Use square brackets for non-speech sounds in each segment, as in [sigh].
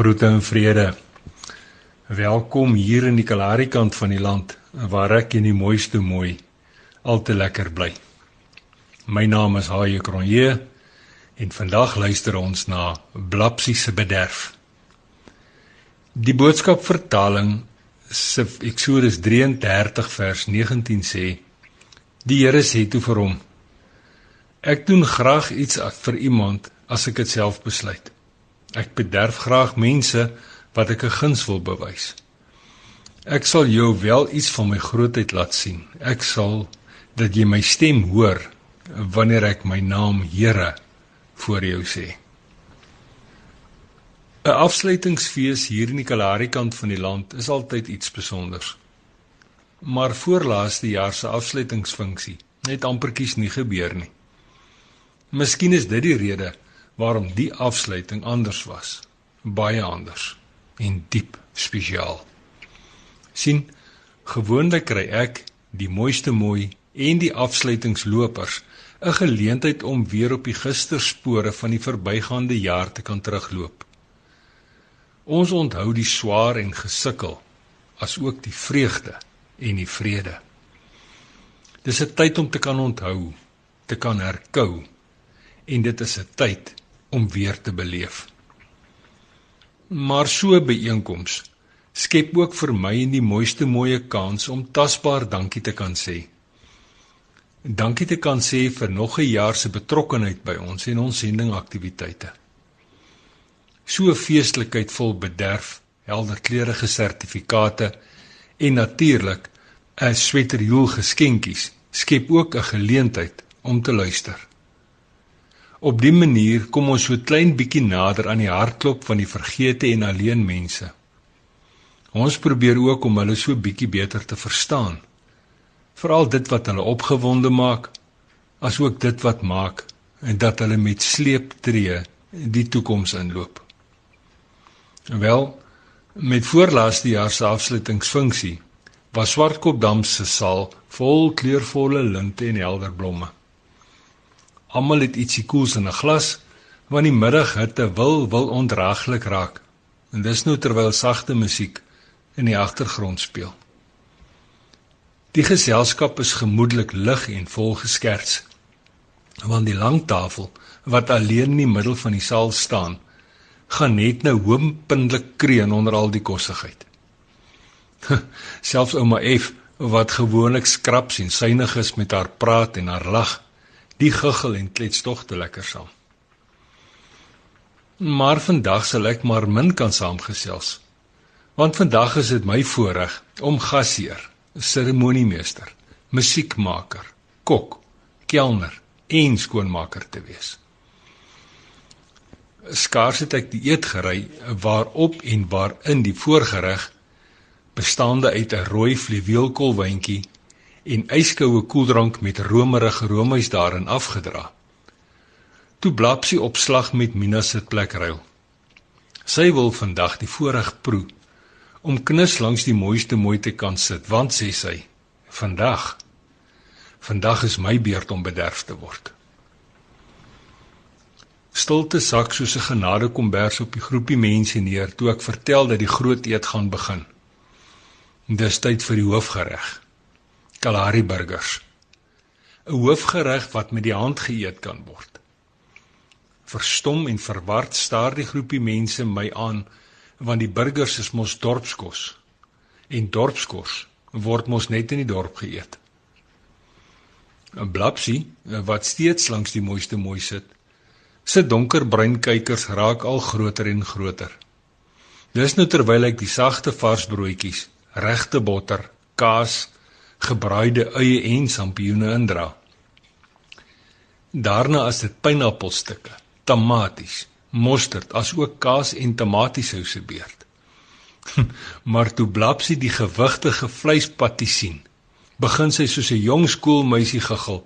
Groete en vrede. Welkom hier in die Kalahari kant van die land waar ek in die mooiste mooi al te lekker bly. My naam is Haie Kronje en vandag luister ons na Blapsie se bederf. Die boodskap vertaling se Eksodus 33 vers 19 sê: Die Here sê toe vir hom: Ek doen graag iets vir iemand as ek dit self besluit. Ek bederf graag mense wat ek 'n guns wil bewys. Ek sal jou wel iets van my grootheid laat sien. Ek sal dat jy my stem hoor wanneer ek my naam Here voor jou sê. 'n Afsluitingsfees hier in die Kalahari kant van die land is altyd iets spesiaals. Maar voorlaaste jaar se afsluitingsfunksie het amperkies nie gebeur nie. Miskien is dit die rede waarom die afsluiting anders was, baie anders en diep spesiaal. sien, gewoonlik kry ek die mooiste mooi en die afsluitingslopers 'n geleentheid om weer op die gisterspore van die verbygaande jaar te kan terugloop. Ons onthou die swaar en gesukkel, as ook die vreugde en die vrede. Dis 'n tyd om te kan onthou, te kan herkou en dit is 'n tyd om weer te beleef. Maar so byeenkoms skep ook vir my en die mooiste mooie kans om tasbaar dankie te kan sê. Dankie te kan sê vir nog 'n jaar se betrokkeheid by ons en ons sendingaktiwiteite. So feestelikheid vol bederf, helder kleurige sertifikate en natuurlik 'n sweterjoel geskenkies skep ook 'n geleentheid om te luister. Op dié manier kom ons so klein bietjie nader aan die hartklop van die vergete en alleen mense. Ons probeer ook om hulle so bietjie beter te verstaan. Veral dit wat hulle opgewonde maak, asook dit wat maak en dat hulle met sleep tree die toekoms inloop. Wel, met voorlaaste jaar se afsluitingsfunksie was Swartkopdam se saal vol kleurvolle linte en helder blomme. Almal het ietsie koels in 'n glas, want die middaghitte wil wil ondraaglik raak. En dis nou terwyl sagte musiek in die agtergrond speel. Die geselskap is gemoedelik lig en vol geskerts. Want die lang tafel wat alleen in die middel van die saal staan, gaan net nou hoompindelik kreun onder al die kossigheid. [laughs] Selfs ouma F wat gewoonlik skraps en suinig is met haar praat en haar lag, die guggel en klets tog te lekker saam. Maar vandag sal ek maar min kan saamgesels. Want vandag is dit my voorreg om gasheer, seremoniemeester, musiekmaker, kok, kelner en skoonmaker te wees. Skaars het ek die eet gery waarop en waarin die voorgereg bestaande uit 'n rooi fluweelkoolwyntjie en yskoue koeldrank met romerige roomys daarin afgedra. Toe Blapsie opslag met Mina se plek ruil. Sy wil vandag die voorreg proe om knus langs die mooiste mooi te kan sit, want sê sy, vandag vandag is my beurt om bederf te word. Stilte sak soos 'n genade kombers op die groepie mense neer toe ek vertel dat die groot eet gaan begin. Dis tyd vir die hoofgereg. Kalahari burgers. 'n Hoofgereg wat met die hand geëet kan word. Verstom en verward staar die groepie mense my aan want die burgers is mos dorpskos en dorpskos word mos net in die dorp geëet. 'n Blapsie wat steeds langs die mooiste mooi sit, sit donkerbruin kykers raak al groter en groter. Dis nou terwyl ek die sagte vars broodjies, regte botter, kaas gebraaide eie en sampioene indra. Daarna is dit pineappelstukke, tomaties, mosterd, asook kaas en tomatiesous se beurt. [laughs] maar toe Blapsie die gewigtige vleispatie sien, begin sy soos 'n jong skoolmeisie giggel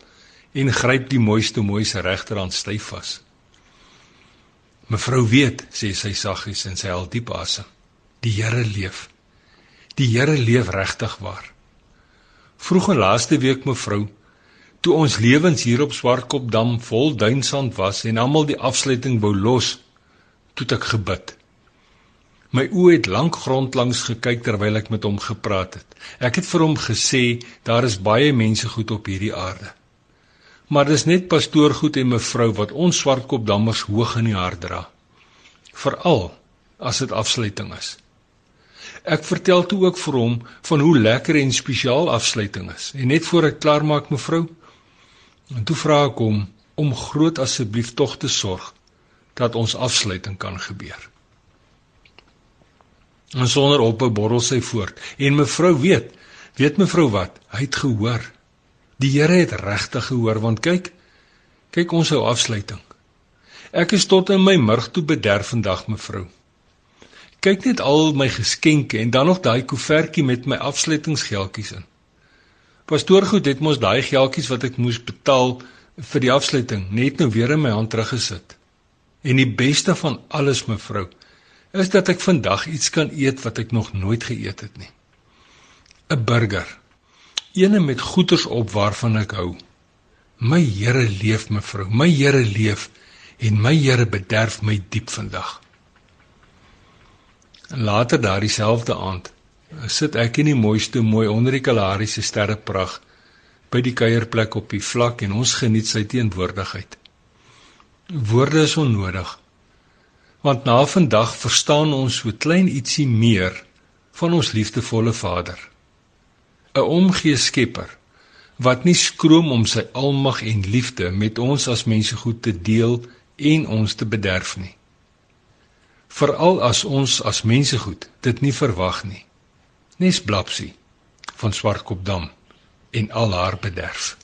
en gryp die mooiste mooise regterhand styf vas. Mevrou weet, sê sy saggies en sy haal diep asem. Die Here leef. Die Here leef regtig waar. Vroeg in laaste week mevrou, toe ons lewens hier op Swartkopdam vol duinsand was en almal die afsluiting wou los, toe ek gebid. My oë het lank grondlangs gekyk terwyl ek met hom gepraat het. Ek het vir hom gesê daar is baie mense goed op hierdie aarde. Maar dis net pastoor goed en mevrou wat ons swartkop dammers hoog in die hart dra. Veral as dit afsluiting is. Ek vertel toe ook vir hom van hoe lekker en spesiaal afsluiting is. En net voor ek klaar maak mevrou, en toe vra ek hom om groot asseblief tog te sorg dat ons afsluiting kan gebeur. En sonder ophou borrel sy voort. En mevrou weet, weet mevrou wat? Hy het gehoor. Die Here het regtig gehoor want kyk, kyk ons hou afsluiting. Ek is tot in my murg toe bederf vandag mevrou. Kyk net al my geskenke en dan nog daai koevertjie met my afsluitingsgeldjies in. Pastoor goed het mos daai geldjies wat ek moes betaal vir die afsluiting net nou weer in my hand teruggesit. En die beste van alles mevrou is dat ek vandag iets kan eet wat ek nog nooit geëet het nie. 'n Burger. Eene met goeters op waarvan ek hou. My Here leef mevrou, my Here leef en my Here bederf my diep vandag. En later daardie selfde aand sit ek in die mooiste mooi onder die Kalahari se sterreprag by die kuierplek op die vlak en ons geniet sy teenwoordigheid. Woorde is onnodig want na vandag verstaan ons so klein ietsie meer van ons liefdevolle Vader. 'n Omgee Skepper wat nie skroom om sy almag en liefde met ons as mense goed te deel en ons te bederf nie. Veral as ons as mense goed dit nie verwag nie. Nes Blapsie van Swartkopdam en al haar bederf.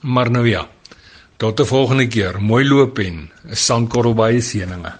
Maar nou ja, tot 'n volgende keer. Mooi loop en 'n sandkorrel baie seëninge.